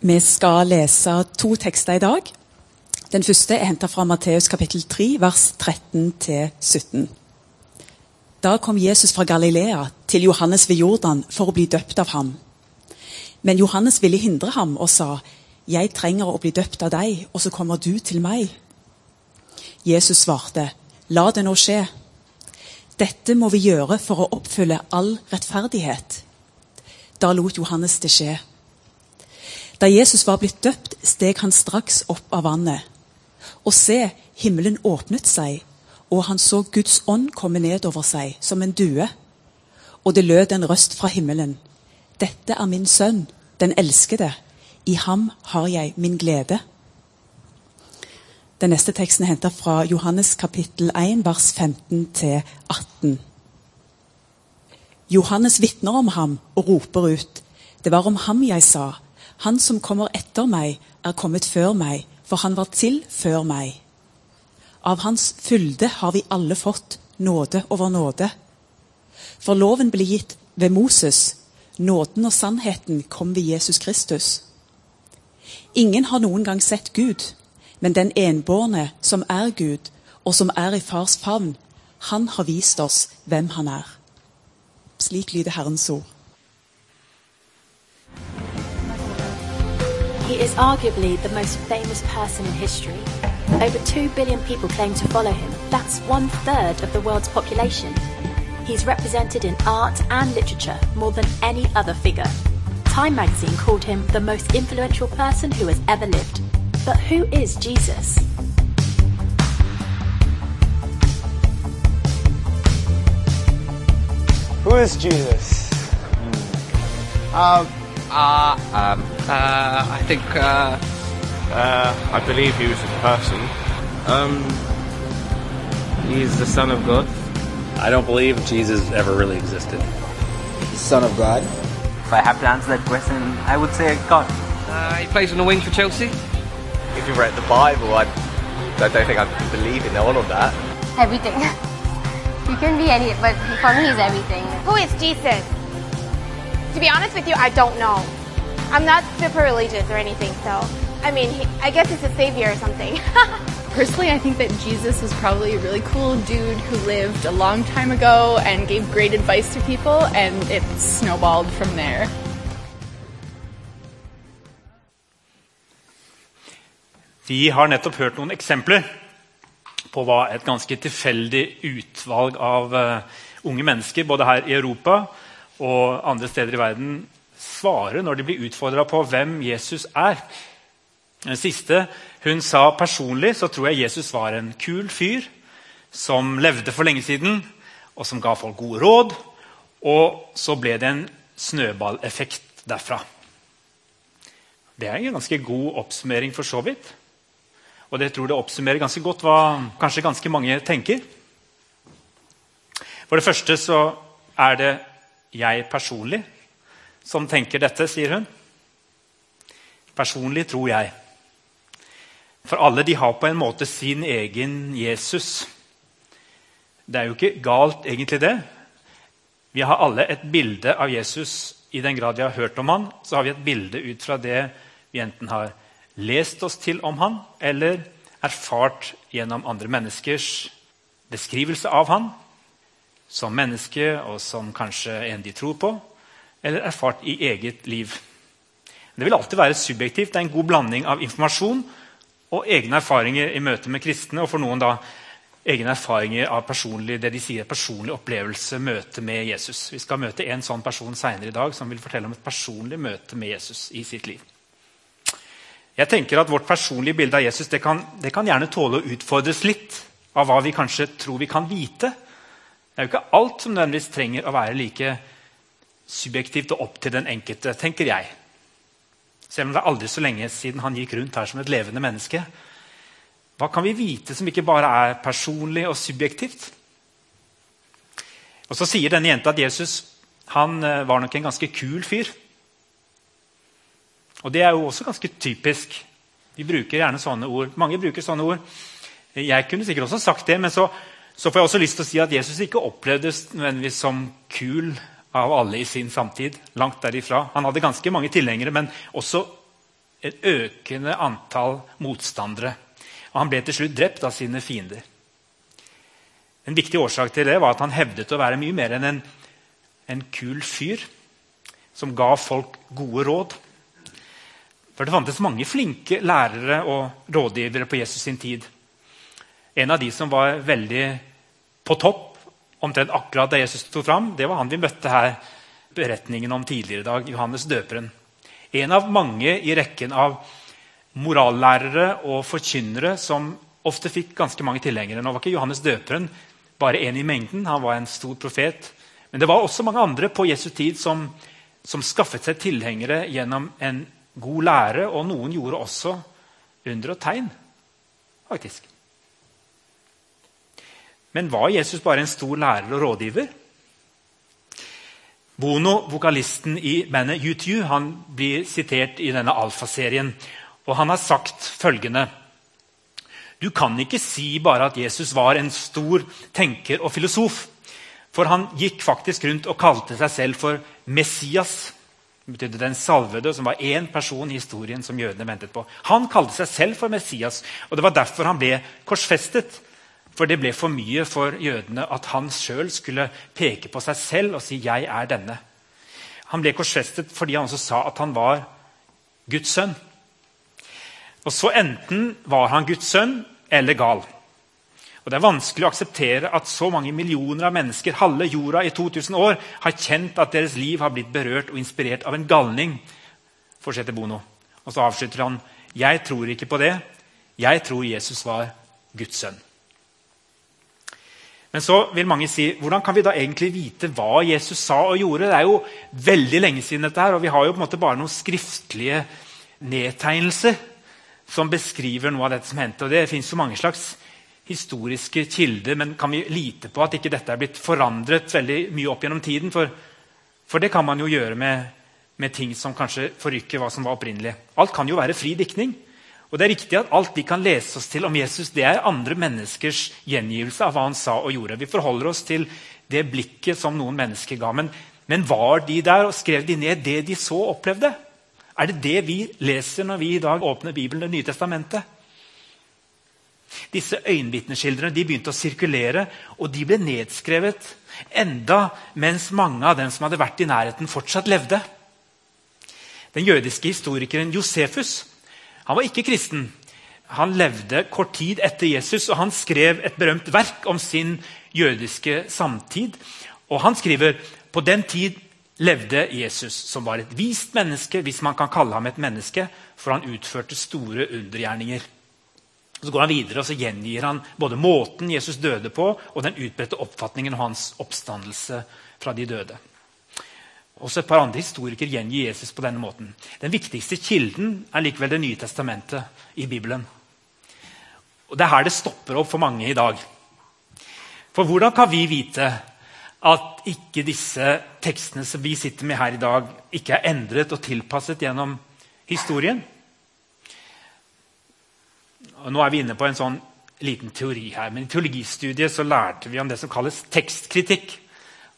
Vi skal lese to tekster i dag. Den første er henta fra Matteus kapittel 3, vers 13-17. Da kom Jesus fra Galilea til Johannes ved Jordan for å bli døpt av ham. Men Johannes ville hindre ham og sa, 'Jeg trenger å bli døpt av deg, og så kommer du til meg.' Jesus svarte, 'La det nå skje.' Dette må vi gjøre for å oppfylle all rettferdighet. Da lot Johannes det skje. Da Jesus var blitt døpt, steg han straks opp av vannet. Og se, himmelen åpnet seg, og han så Guds ånd komme ned over seg som en due. Og det lød en røst fra himmelen. Dette er min sønn, den elskede. I ham har jeg min glede. Den neste teksten er henta fra Johannes kapittel 1, vers 15-18. Johannes vitner om ham og roper ut. Det var om ham jeg sa. Han som kommer etter meg, er kommet før meg, for han var til før meg. Av hans fylde har vi alle fått nåde over nåde. For loven ble gitt ved Moses, nåden og sannheten kom ved Jesus Kristus. Ingen har noen gang sett Gud, men den enbårne som er Gud, og som er i fars favn, han har vist oss hvem han er. Slik lyder Herrens ord. He is arguably the most famous person in history. Over 2 billion people claim to follow him. That's one third of the world's population. He's represented in art and literature more than any other figure. Time magazine called him the most influential person who has ever lived. But who is Jesus? Who is Jesus? Um, uh, um, uh, I think, uh, Uh, I believe he was a person. Um, he's the Son of God. I don't believe Jesus ever really existed. Son of God. If I have to answer that question, I would say God. uh, he plays on the wing for Chelsea. if you read the Bible, I, I don't think I believe in all of that. Everything. you can be any, but for me, he's everything. Who is Jesus? To be honest with you, I don't know. I'm not super religious or anything, so I mean, he, I guess it's a savior or something. Personally, I think that Jesus was probably a really cool dude who lived a long time ago and gave great advice to people, and it snowballed from there. Vi har nettopp hørt noen eksempler på hva et ganske tilfeldig utvalg av eh, unge mennesker både her i Europa og andre steder i verden svarer når de blir utfordra på hvem Jesus er. Den siste hun sa personlig, så tror jeg Jesus var en kul fyr som levde for lenge siden, og som ga folk gode råd. Og så ble det en snøballeffekt derfra. Det er en ganske god oppsummering for så vidt. Og det tror det oppsummerer ganske godt hva kanskje ganske mange tenker. For det første så er det jeg personlig som tenker dette, sier hun. Personlig tror jeg. For alle de har på en måte sin egen Jesus. Det er jo ikke galt, egentlig, det. Vi har alle et bilde av Jesus. I den grad vi har hørt om han, så har vi et bilde ut fra det vi enten har lest oss til om han, eller erfart gjennom andre menneskers beskrivelse av han, som menneske og som kanskje en de tror på, eller erfart i eget liv. Det vil alltid være subjektivt. Det er en god blanding av informasjon og egne erfaringer i møte med kristne, og for noen da egne erfaringer av personlig, det de sier personlig opplevelse, møte med Jesus. Vi skal møte en sånn person senere i dag som vil fortelle om et personlig møte med Jesus i sitt liv. Jeg tenker at Vårt personlige bilde av Jesus det kan, det kan gjerne tåle å utfordres litt av hva vi kanskje tror vi kan vite. Det er jo ikke alt som nødvendigvis trenger å være like subjektivt og opp til den enkelte, tenker jeg. Selv om det er aldri så lenge siden han gikk rundt her som et levende menneske. Hva kan vi vite som ikke bare er personlig og subjektivt? Og Så sier denne jenta at Jesus han eh, var nok en ganske kul fyr. Og Det er jo også ganske typisk. Vi bruker gjerne sånne ord. Mange bruker sånne ord. Jeg kunne sikkert også sagt det, men så, så får jeg også lyst til å si at Jesus ikke opplevdes nødvendigvis som kul av alle i sin samtid. Langt derifra. Han hadde ganske mange tilhengere, men også et økende antall motstandere. Og han ble til slutt drept av sine fiender. En viktig årsak til det var at han hevdet å være mye mer enn en, en kul fyr som ga folk gode råd. For det fantes mange flinke lærere og rådgivere på Jesus sin tid. En av de som var veldig på topp omtrent akkurat da Jesus sto fram, det var han vi møtte her beretningen om tidligere i dag, Johannes døperen. En av mange i rekken av morallærere og forkynnere som ofte fikk ganske mange tilhengere. Nå var ikke Johannes døperen bare en i mengden, han var en stor profet. Men det var også mange andre på Jesu tid som, som skaffet seg tilhengere gjennom en god lære, og noen gjorde også under og tegn. faktisk. Men var Jesus bare en stor lærer og rådgiver? Bono, vokalisten i bandet U2, han blir sitert i denne Alfa-serien. og Han har sagt følgende Du kan ikke si bare at Jesus var en stor tenker og filosof. For han gikk faktisk rundt og kalte seg selv for Messias. Det betydde den salvede, som var én person i historien som jødene ventet på. Han kalte seg selv for Messias, og det var derfor han ble korsfestet. For det ble for mye for jødene at han sjøl skulle peke på seg selv og si 'jeg er denne'. Han ble korsfestet fordi han også sa at han var Guds sønn. Og så Enten var han Guds sønn eller gal. Og Det er vanskelig å akseptere at så mange millioner av mennesker halve jorda i 2000 år har kjent at deres liv har blitt berørt og inspirert av en galning. fortsetter Bono. Og så avslutter han jeg tror ikke på det. Jeg tror Jesus var Guds sønn. Men så vil mange si hvordan kan vi da egentlig vite hva Jesus sa og gjorde? Det er jo veldig lenge siden dette her, og vi har jo på en måte bare noen skriftlige nedtegnelser som beskriver noe av dette som hendte. Og Det fins mange slags historiske kilder, men kan vi lite på at ikke dette er blitt forandret veldig mye opp gjennom tiden? For, for det kan man jo gjøre med, med ting som kanskje forrykker hva som var opprinnelig. Alt kan jo være fri diktning. Og det er riktig at Alt vi kan lese oss til om Jesus, det er andre menneskers gjengivelse av hva han sa og gjorde. Vi forholder oss til det blikket som noen mennesker ga. Men, men var de der og skrev de ned det de så og opplevde? Er det det vi leser når vi i dag åpner Bibelen, Det nye testamentet? Disse øyenvitneskildrene begynte å sirkulere, og de ble nedskrevet enda mens mange av dem som hadde vært i nærheten, fortsatt levde. Den jødiske historikeren Josefus han var ikke kristen. Han levde kort tid etter Jesus, og han skrev et berømt verk om sin jødiske samtid. Og Han skriver på den tid levde Jesus, som var et vist menneske, hvis man kan kalle ham et menneske, for han utførte store undergjerninger. Så går han videre og så gjengir han både måten Jesus døde på, og den utbredte oppfatningen av hans oppstandelse fra de døde. Også et par andre historikere gjengir Jesus på denne måten. Den viktigste kilden er likevel Det nye testamentet i Bibelen. Og Det er her det stopper opp for mange i dag. For hvordan kan vi vite at ikke disse tekstene som vi sitter med her i dag, ikke er endret og tilpasset gjennom historien? Og nå er vi inne på en sånn liten teori her. Men I teologistudiet så lærte vi om det som kalles tekstkritikk.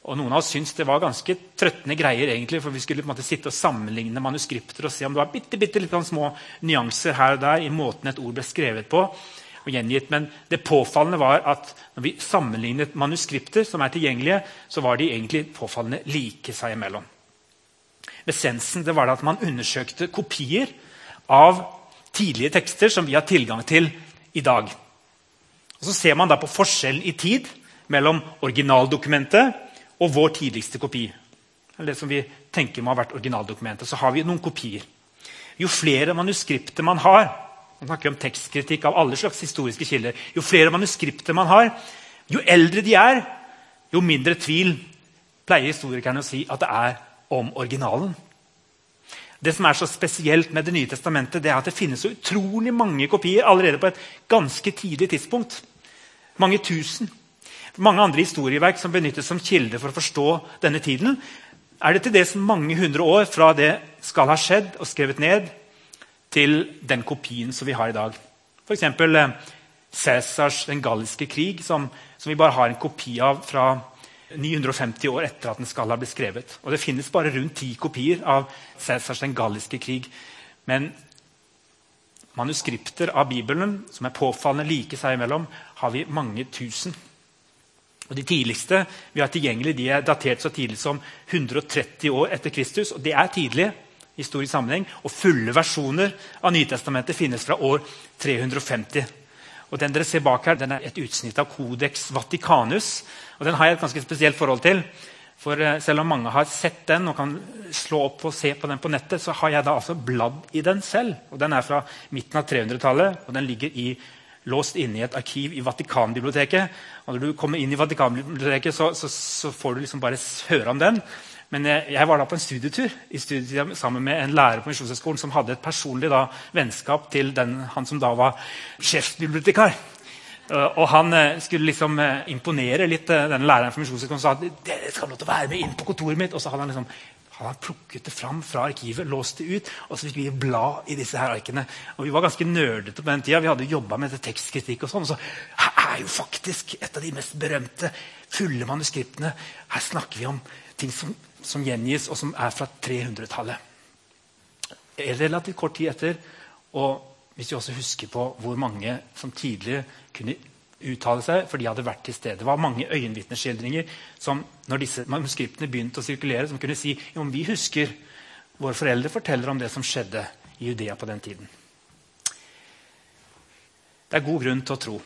Og Noen av oss syntes det var ganske trøttende greier, egentlig, for vi skulle på en måte sitte og sammenligne manuskripter og se om det var bitte, bitte litt små nyanser her og der i måten et ord ble skrevet på. og gjengitt. Men det påfallende var at når vi sammenlignet manuskripter som er tilgjengelige, så var de egentlig påfallende like seg imellom. Essensen det var det at man undersøkte kopier av tidlige tekster som vi har tilgang til i dag. Og Så ser man da på forskjellen i tid mellom originaldokumentet og vår tidligste kopi. Eller det som vi tenker må ha vært originaldokumentet. Så har vi noen kopier. Jo flere manuskripter man har man snakker om tekstkritikk av alle slags historiske kilder, jo flere manuskripter man har, jo eldre de er, jo mindre tvil pleier historikerne å si at det er om originalen. Det som er så spesielt med Det nye testamentet, det er at det finnes så utrolig mange kopier allerede på et ganske tidlig tidspunkt. Mange tusen. Mange andre historieverk som benyttes som kilde for å forstå denne tiden, er det til dels mange hundre år fra det skal ha skjedd og skrevet ned, til den kopien som vi har i dag. F.eks. Eh, Cæsars Den galliske krig, som, som, vi bare har en kopi av fra 950 år etter at den skal ha blitt skrevet. Og Det finnes bare rundt ti kopier av Cæsars Den galliske krig. Men manuskripter av Bibelen som er påfallende like seg imellom, har vi mange tusen. Og De tidligste vi har tilgjengelig, de er datert så tidlig som 130 år etter Kristus. og Det er tidlig i historisk sammenheng, og fulle versjoner av Nytestamentet finnes fra år 350. Og Den dere ser bak her, den er et utsnitt av Codex Vaticanus. og Den har jeg et ganske spesielt forhold til. For eh, selv om mange har sett den og kan slå opp og se på den på nettet, så har jeg da altså bladd i den selv. Og Den er fra midten av 300-tallet, og den ligger i, låst inne i et arkiv i Vatikanbiblioteket. Og Når du kommer inn i Vatikanbiblioteket, så, så, så får du liksom bare høre om den. Men jeg, jeg, var da på en studietur i sammen med en lærer på Misjonshøgskolen som hadde et personlig da, vennskap til den, han som da var sjefsbibliotekar. Uh, og Han uh, skulle liksom uh, imponere litt denne læreren fra Misjonshøgskolen og sa at dere skal lov til å være med inn på kontoret mitt. Og så hadde han liksom hadde har plukket det fram fra arkivet, låst det ut, og så fikk vi bla i disse her arkene. Og Vi var ganske nerdete på den tida. Vi hadde jobba med tekstkritikk. og sånn, så Her er jo faktisk et av de mest berømte fulle manuskriptene. Her snakker vi om ting som, som gjengis, og som er fra 300-tallet. Relativt kort tid etter. og hvis vi også husker på hvor mange som tidligere kunne uttale seg, for de hadde vært til stede. Det var mange øyenvitneskildringer som når disse manuskriptene begynte å sirkulere, som kunne si om vi husker våre foreldre forteller om det som skjedde i Judea på den tiden. Det er god grunn til å tro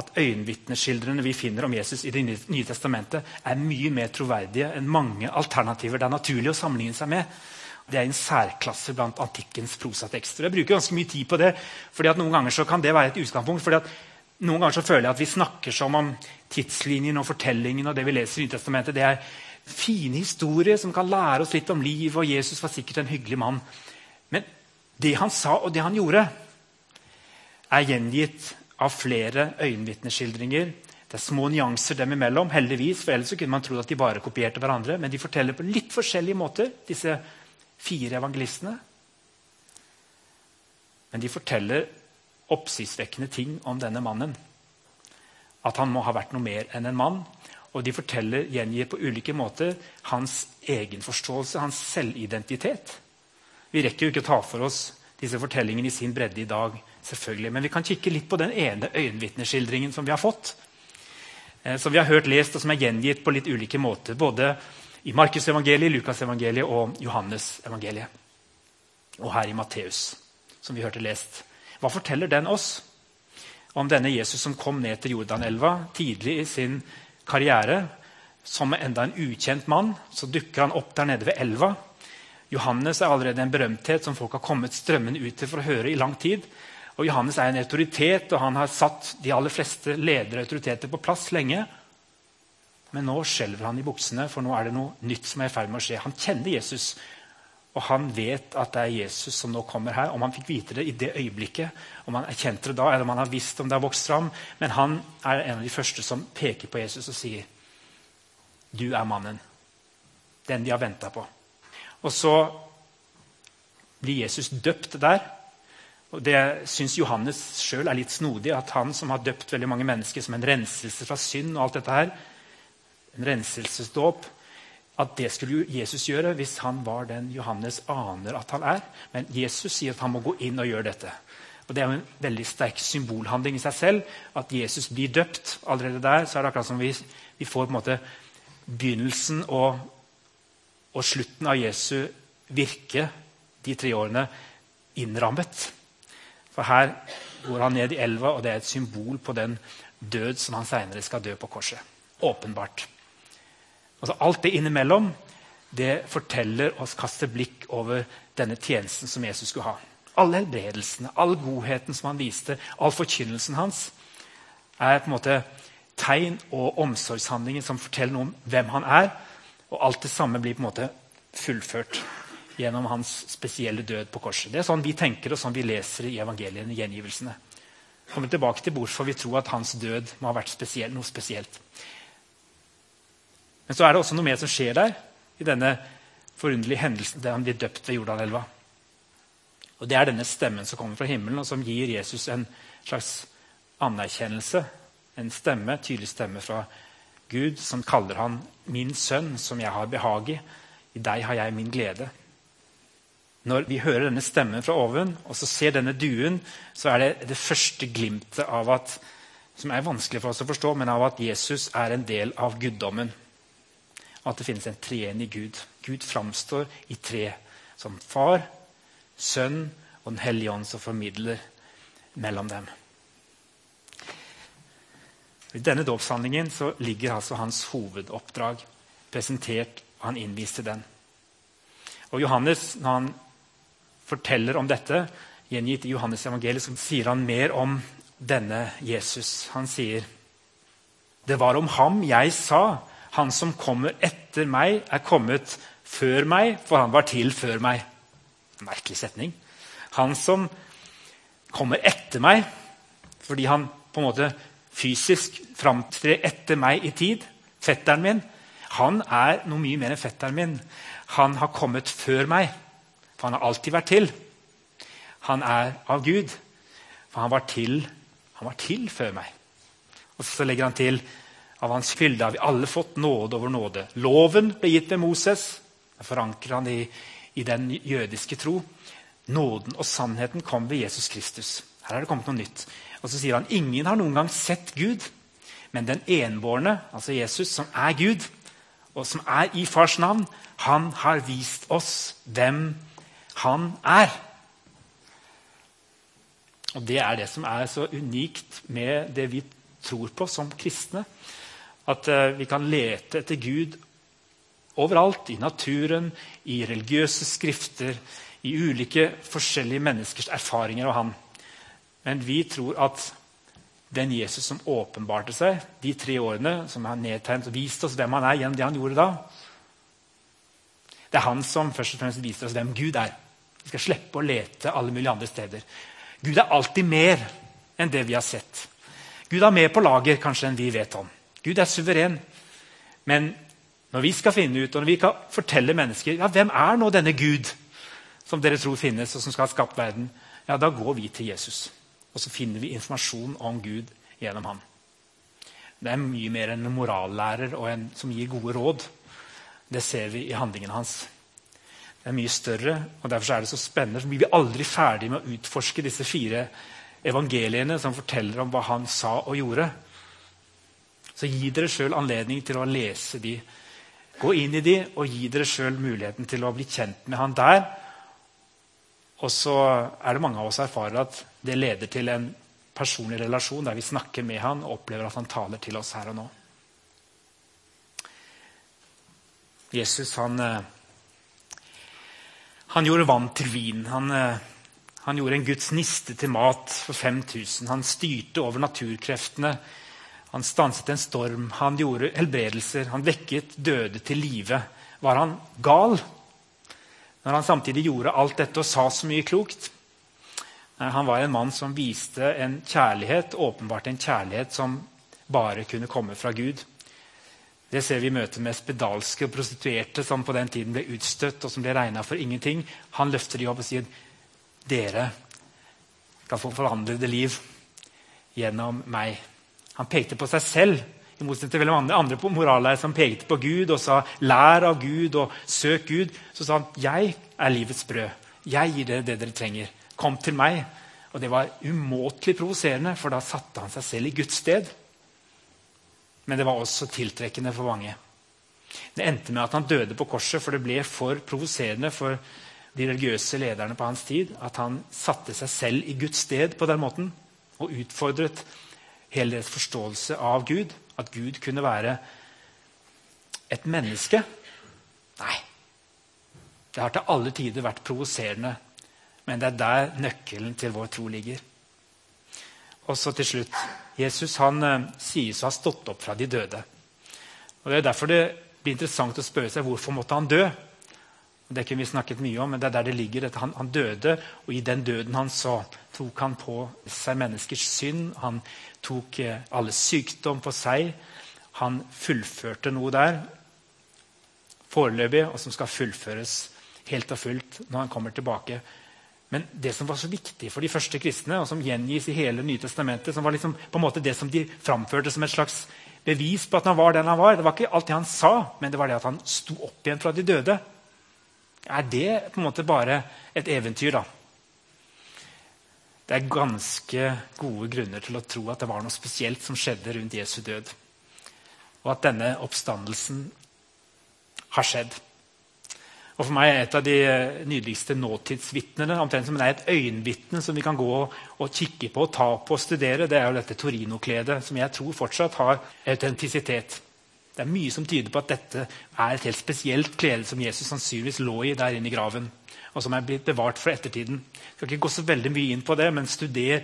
at øyenvitneskildrene vi finner om Jesus i Det nye testamentet, er mye mer troverdige enn mange alternativer det er naturlig å sammenligne seg med. Det er en særklasse blant antikkens prosatekster. Jeg bruker ganske mye tid på det, fordi at noen ganger kan det være et utgangspunkt. fordi at noen ganger så føler jeg at vi snakker som om tidslinjen og fortellingen og det vi leser i Nytestamentet, det er fine historier som kan lære oss litt om liv, og Jesus var sikkert en hyggelig mann. Men det han sa, og det han gjorde, er gjengitt av flere øyenvitneskildringer. Det er små nyanser dem imellom, heldigvis, for ellers kunne man trodd at de bare kopierte hverandre. Men de forteller på litt forskjellige måter, disse fire evangelistene. Men de forteller oppsiktsvekkende ting om denne mannen. At han må ha vært noe mer enn en mann. Og de forteller, gjengir på ulike måter hans egenforståelse, hans selvidentitet. Vi rekker jo ikke å ta for oss disse fortellingene i sin bredde i dag. selvfølgelig. Men vi kan kikke litt på den ene øyenvitneskildringen som vi har fått. Eh, som vi har hørt lest, og som er gjengitt på litt ulike måter. Både i Markusevangeliet, Lukasevangeliet og Johannesevangeliet. Og her i Matteus, som vi hørte lest. Hva forteller den oss om denne Jesus som kom ned til Jordanelva tidlig i sin karriere? Som enda en ukjent mann så dukker han opp der nede ved elva. Johannes er allerede en berømthet som folk har kommet strømmende ut til for å høre i lang tid. Og Johannes er en autoritet, og han har satt de aller fleste ledere og autoriteter på plass lenge. Men nå skjelver han i buksene, for nå er det noe nytt som er i ferd med å skje. Han kjenner Jesus, og han vet at det er Jesus som nå kommer her. Om han fikk vite det i det øyeblikket, om han erkjente det da, eller om han har visst om det har vokst fram. Men han er en av de første som peker på Jesus og sier, 'Du er mannen.' Den de har venta på. Og så blir Jesus døpt der. Og Det syns Johannes sjøl er litt snodig, at han som har døpt veldig mange mennesker som en renselse fra synd, og alt dette her, en renselsesdåp. At det skulle Jesus gjøre hvis han var den Johannes aner at han er. Men Jesus sier at han må gå inn og gjøre dette. Og Det er jo en veldig sterk symbolhandling i seg selv. At Jesus blir døpt. Allerede der så er det akkurat som vi, vi får på en måte begynnelsen og, og slutten av Jesu virke de tre årene innrammet. For her går han ned i elva, og det er et symbol på den død som han seinere skal dø på korset. Åpenbart. Altså Alt det innimellom det forteller oss, kaster blikk over denne tjenesten som Jesus skulle ha. Alle helbredelsene, all godheten som han viste, all forkynnelsen hans, er på en måte tegn og omsorgshandlinger som forteller noe om hvem han er. Og alt det samme blir på en måte fullført gjennom hans spesielle død på korset. Det er sånn vi tenker og sånn vi leser i evangeliene, gjengivelsene. Kommer tilbake til hvorfor vi tror at hans død må ha vært spesiell, noe spesielt. Men så er det også noe mer som skjer der, i denne forunderlige hendelsen der han blir døpt ved Jordanelva. Og Det er denne stemmen som kommer fra himmelen, og som gir Jesus en slags anerkjennelse. En stemme, tydelig stemme fra Gud, som kaller han 'min sønn, som jeg har behag i'. I deg har jeg min glede. Når vi hører denne stemmen fra oven og så ser denne duen, så er det det første glimtet av at, som er vanskelig for oss å forstå, men av at Jesus er en del av guddommen. At det finnes en treenig Gud. Gud framstår i tre. Som far, sønn og Den hellige ånd som formidler mellom dem. I denne dåpshandlingen ligger altså hans hovedoppdrag presentert, og han innviste den. Og Johannes, når han forteller om dette, gjengitt i Johannes evangeliet, så sier han mer om denne Jesus. Han sier det var om ham jeg sa, han som kommer etter meg, er kommet før meg, for han var til før meg. Merkelig setning. Han som kommer etter meg, fordi han på en måte fysisk framtrer etter meg i tid, fetteren min, han er noe mye mer enn fetteren min. Han har kommet før meg, for han har alltid vært til. Han er av Gud, for han var til, han var til før meg. Og så legger han til av hans fylde har vi alle fått nåde over nåde. Loven ble gitt ved Moses. Der han i, i den jødiske tro. Nåden og sannheten kom ved Jesus Kristus. Her er det kommet noe nytt. Og så sier han ingen har noen gang sett Gud, men den enbårne, altså Jesus, som er Gud, og som er i fars navn, han har vist oss hvem han er. Og Det er det som er så unikt med det vi tror på som kristne. At uh, vi kan lete etter Gud overalt. I naturen, i religiøse skrifter, i ulike forskjellige menneskers erfaringer av Han. Men vi tror at den Jesus som åpenbarte seg de tre årene, som har nedtegnet og vist oss hvem han er gjennom det han gjorde da, det er han som først og fremst viser oss hvem Gud er. Vi skal slippe å lete alle mulige andre steder. Gud er alltid mer enn det vi har sett. Gud er mer på lager kanskje enn vi vet om. Gud er suveren. Men når vi skal finne ut, og når vi kan fortelle mennesker ja, hvem er nå denne Gud som dere tror finnes, og som skal ha skapt verden, ja, da går vi til Jesus. Og så finner vi informasjon om Gud gjennom ham. Det er mye mer enn en morallærer og en som gir gode råd. Det ser vi i handlingene hans. Det er mye større, og derfor er det så spennende. Så blir vi aldri ferdig med å utforske disse fire evangeliene som forteller om hva han sa og gjorde. Så gi dere sjøl anledning til å lese de. Gå inn i de og gi dere sjøl muligheten til å bli kjent med han der. Og så er det mange av oss erfarer at det leder til en personlig relasjon der vi snakker med han og opplever at han taler til oss her og nå. Jesus han, eh, han gjorde vann til vin. Han, eh, han gjorde en Guds niste til mat for 5000. Han styrte over naturkreftene. Han stanset en storm. Han gjorde helbredelser. Han vekket døde til live. Var han gal når han samtidig gjorde alt dette og sa så mye klokt? Han var en mann som viste en kjærlighet, åpenbart en kjærlighet som bare kunne komme fra Gud. Det ser vi i møte med spedalske og prostituerte som på den tiden ble utstøtt og som ble regna for ingenting. Han løfter de opp og sier dere skal få forvandlede liv gjennom meg. Han pekte på seg selv, i motsetning til mange andre på morallærer som pekte på Gud og sa 'lær av Gud' og 'søk Gud'. Så sa han 'jeg er livets brød'. Jeg gir dere det dere trenger. Kom til meg. Og det var umåtelig provoserende, for da satte han seg selv i Guds sted. Men det var også tiltrekkende for mange. Det endte med at han døde på korset, for det ble for provoserende for de religiøse lederne på hans tid at han satte seg selv i Guds sted på den måten og utfordret hele deres forståelse av Gud. At Gud kunne være et menneske. Nei. Det har til alle tider vært provoserende men det er der nøkkelen til vår tro ligger. Og så til slutt Jesus han uh, sies å ha stått opp fra de døde. Og Det er derfor det blir interessant å spørre seg hvorfor måtte han dø. Det kunne vi snakket mye om, men det er der det ligger. Han, han, døde, og i den døden han så, tok han på seg menneskers synd. Han tok uh, alle sykdom på seg. Han fullførte noe der foreløpig, og som skal fullføres helt og fullt når han kommer tilbake men det som var så viktig for de første kristne, og som gjengis i hele Nye Testamentet, som var liksom på en måte det som de framførte som et slags bevis på at han var den han var, det var ikke alt det han sa, men det var det at han sto opp igjen fra de døde. Er det på en måte bare et eventyr, da? Det er ganske gode grunner til å tro at det var noe spesielt som skjedde rundt Jesu død. Og at denne oppstandelsen har skjedd. Og For meg er et av de nydeligste nåtidsvitnene omtrent som det er et øyenvitne som vi kan gå og kikke på, og ta på og studere, det er jo dette Torino-kledet, som jeg tror fortsatt har autentisitet. Det er mye som tyder på at dette er et helt spesielt klede som Jesus sannsynligvis lå i der inne i graven, og som er blitt bevart for ettertiden. Jeg skal ikke gå så veldig mye inn på det, men studer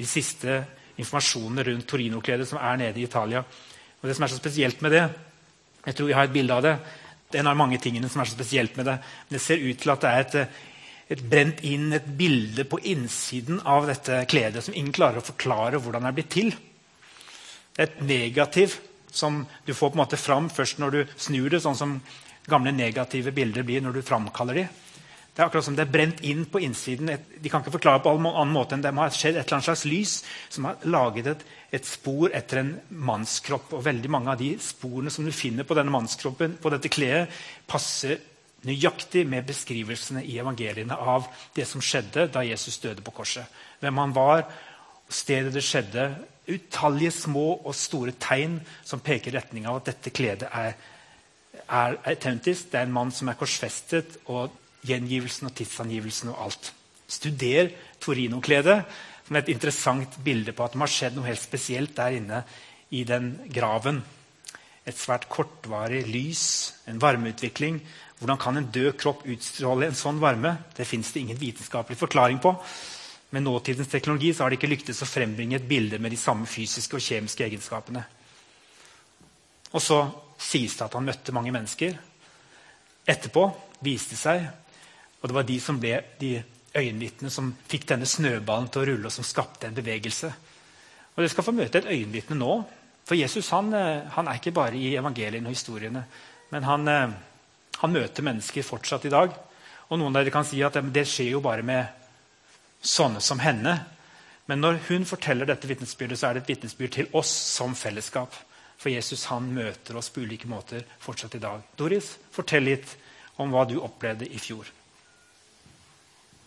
de siste informasjonene rundt Torino-kledet som er nede i Italia. Og Det som er så spesielt med det Jeg tror vi har et bilde av det. Det er en av mange tingene som er så spesielt med det. Men det ser ut til at det er et, et brent inn et bilde på innsiden av dette kledet som ingen klarer å forklare hvordan det er blitt til. Det er et negativ som du får på en måte fram først når du snur det, sånn som gamle negative bilder blir når du framkaller de. Det er akkurat som det er brent inn på innsiden. De kan ikke forklare på annen måte enn det har skjedd et eller annet slags lys som har laget et, et, spor etter en mannskropp. Og veldig mange av de sporene som du finner på denne mannskroppen, på dette kledet, passer nøyaktig med beskrivelsene i evangeliene av det som skjedde da Jesus døde på korset. Hvem han var, stedet det skjedde, utallige små og store tegn som peker i retning av at dette kledet er, er autentisk. Det er en mann som er korsfestet, og gjengivelsen og tidsangivelsen og alt. Studer Torino-kledet som et interessant bilde på at det har skjedd noe helt spesielt der inne i den graven. Et svært kortvarig lys, en varmeutvikling. Hvordan kan en død kropp utstråle en sånn varme? Det fins det ingen vitenskapelig forklaring på. Med nåtidens teknologi har de ikke lyktes å frembringe et bilde med de samme fysiske og kjemiske egenskapene. Og så sies det at han møtte mange mennesker. Etterpå viste det seg, og det var de som ble de øyenvitnene som fikk denne snøballen til å rulle, og som skapte en bevegelse. Og Dere skal få møte et øyenvitne nå. For Jesus han, eh, han, er ikke bare i evangeliene og historiene. Men han, eh, han møter mennesker fortsatt i dag. Og Noen av dere kan si at det skjer jo bare med sånne som henne. Men når hun forteller dette vitnesbyrdet, så er det et vitnesbyrd til oss som fellesskap. For Jesus han møter oss på ulike måter fortsatt i dag. Doris, fortell litt om hva du opplevde i fjor.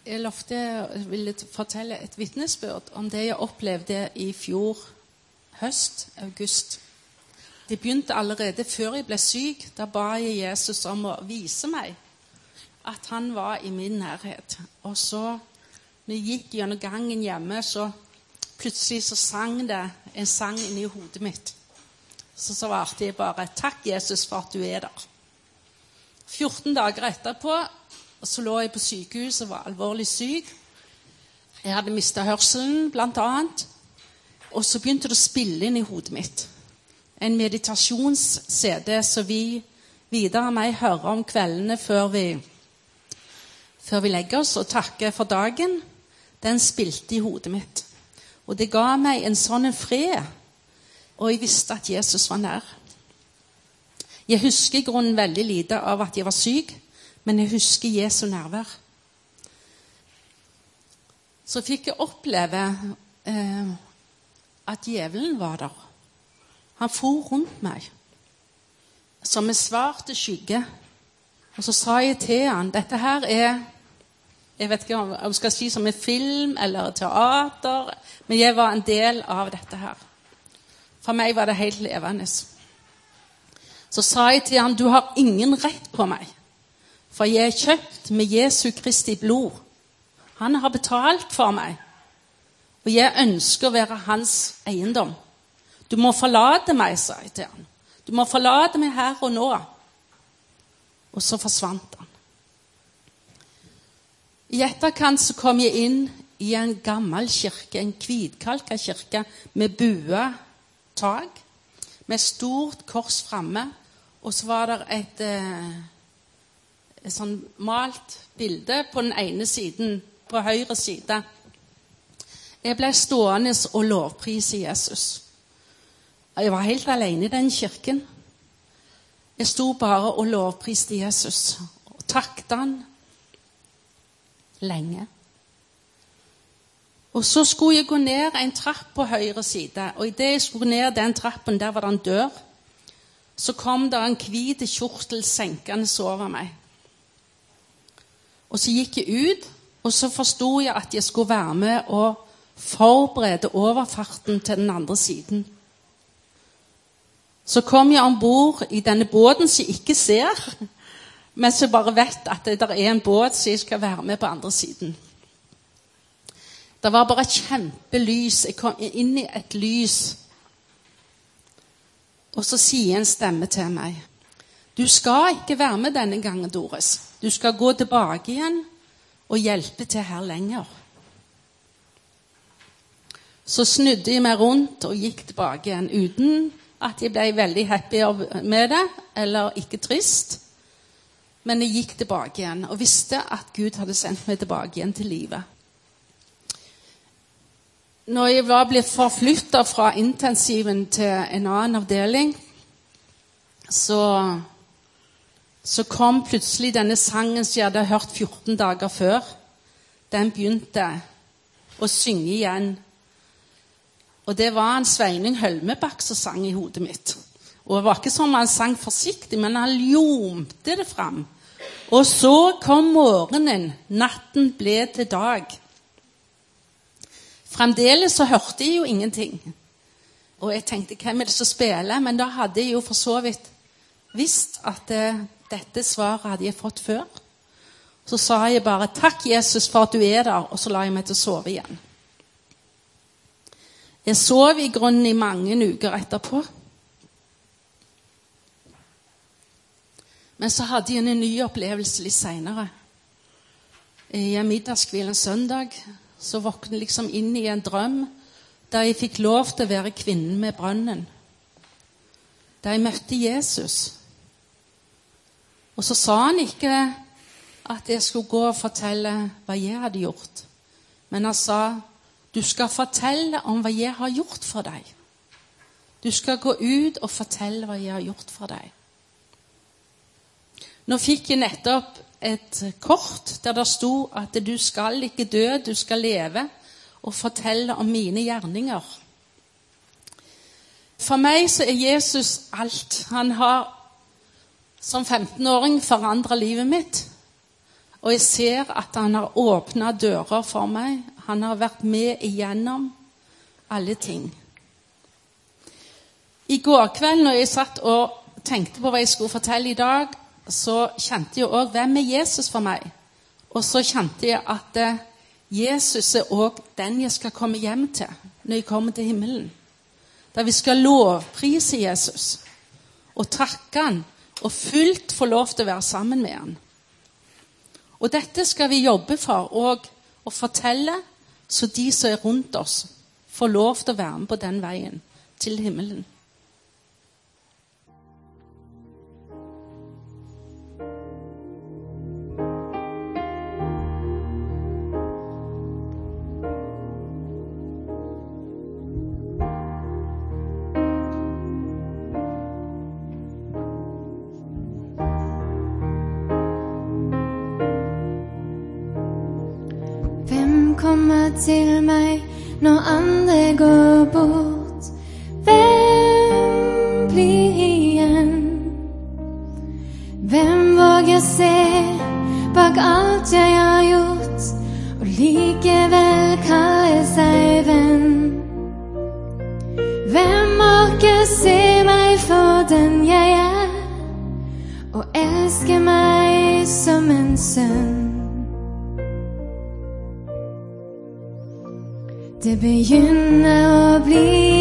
Jeg lovte jeg ville fortelle et vitnesbyrd om det jeg opplevde i fjor høst, august. Det begynte allerede før jeg ble syk. Da ba jeg Jesus om å vise meg at han var i min nærhet. Og så når jeg gikk gjennom gangen hjemme, så plutselig så sang det en sang inni hodet mitt. Så svarte jeg bare 'Takk, Jesus, for at du er der'. 14 dager etterpå så lå jeg på sykehus og var alvorlig syk. Jeg hadde mista hørselen, blant annet. Og så begynte det å spille inn i hodet mitt. En meditasjons-CD som vi videre meg hører om kveldene før vi, før vi legger oss og takker for dagen den spilte i hodet mitt. Og det ga meg en sånn fred. Og jeg visste at Jesus var nær. Jeg husker i grunnen veldig lite av at jeg var syk, men jeg husker Jesu nærvær. Så fikk jeg oppleve eh, at djevelen var der. Han for rundt meg som en svart skygge. Og så sa jeg til han, dette her er jeg vet ikke om jeg skal si som en film eller teater, men jeg var en del av dette her. For meg var det helt levende. Så sa jeg til han, du har ingen rett på meg, for jeg er kjøpt med Jesu Kristi blod. Han har betalt for meg, og jeg ønsker å være hans eiendom. Du må forlate meg, sa jeg til han. Du må forlate meg her og nå. Og så forsvant han. I etterkant så kom jeg inn i en gammel kirke, en hvitkalka kirke med bua tak, med stort kors framme. Og så var det et, eh, et sånn malt bilde på den ene siden, på høyre side. Jeg ble stående og lovprise Jesus. Jeg var helt alene i den kirken. Jeg sto bare og lovpriste Jesus og takket han lenge. Og Så skulle jeg gå ned en trapp på høyre side. og Idet jeg skulle ned den trappen, der var det en dør, så kom det en hvit kjortel senkende over meg. Og så gikk jeg ut, og så forsto jeg at jeg skulle være med og forberede overfarten til den andre siden. Så kom jeg om bord i denne båten som jeg ikke ser, men som bare vet at det er en båt som jeg skal være med på andre siden. Det var bare kjempelys. Jeg kom inn i et lys. Og så sier en stemme til meg Du skal ikke være med denne gangen, Doris. Du skal gå tilbake igjen og hjelpe til her lenger. Så snudde jeg meg rundt og gikk tilbake igjen uten at jeg ble veldig happy med det, eller ikke trist. Men jeg gikk tilbake igjen og visste at Gud hadde sendt meg tilbake igjen til livet. Når jeg var blitt forflytta fra intensiven til en annen avdeling, så, så kom plutselig denne sangen som jeg hadde hørt 14 dager før. Den begynte å synge igjen. Og det var en Sveinung Hølmebakk som sang i hodet mitt. Og det var ikke som han sang forsiktig, men han ljomte det fram. Og så kom morgenen, natten ble til dag. Fremdeles så hørte jeg jo ingenting. Og jeg tenkte hvem er det som spiller? Men da hadde jeg jo for så vidt visst at eh, dette svaret hadde jeg fått før. Så sa jeg bare 'Takk, Jesus, for at du er der', og så la jeg meg til å sove igjen. Jeg sov i grunnen i mange uker etterpå. Men så hadde jeg en ny opplevelse litt seinere. I middagskvelden søndag så våknet jeg liksom inn i en drøm der jeg fikk lov til å være kvinnen med brønnen. Der jeg møtte Jesus. Og så sa han ikke at jeg skulle gå og fortelle hva jeg hadde gjort. Men han sa du skal fortelle om hva jeg har gjort for deg. Du skal gå ut og fortelle hva jeg har gjort for deg. Nå fikk jeg nettopp et kort der det sto at du skal ikke dø, du skal leve og fortelle om mine gjerninger. For meg så er Jesus alt. Han har som 15-åring forandra livet mitt. Og jeg ser at han har åpna dører for meg. Han har vært med igjennom alle ting. I går kveld når jeg satt og tenkte på hva jeg skulle fortelle i dag, så kjente jeg òg hvem er Jesus for meg. Og så kjente jeg at eh, Jesus er òg den jeg skal komme hjem til når jeg kommer til himmelen. Der vi skal lovprise Jesus og takke han og fullt få lov til å være sammen med han. Og dette skal vi jobbe for òg og fortelle, så de som er rundt oss, får lov til å være med på den veien til himmelen. Og elske meg som en sønn? Det begynner å bli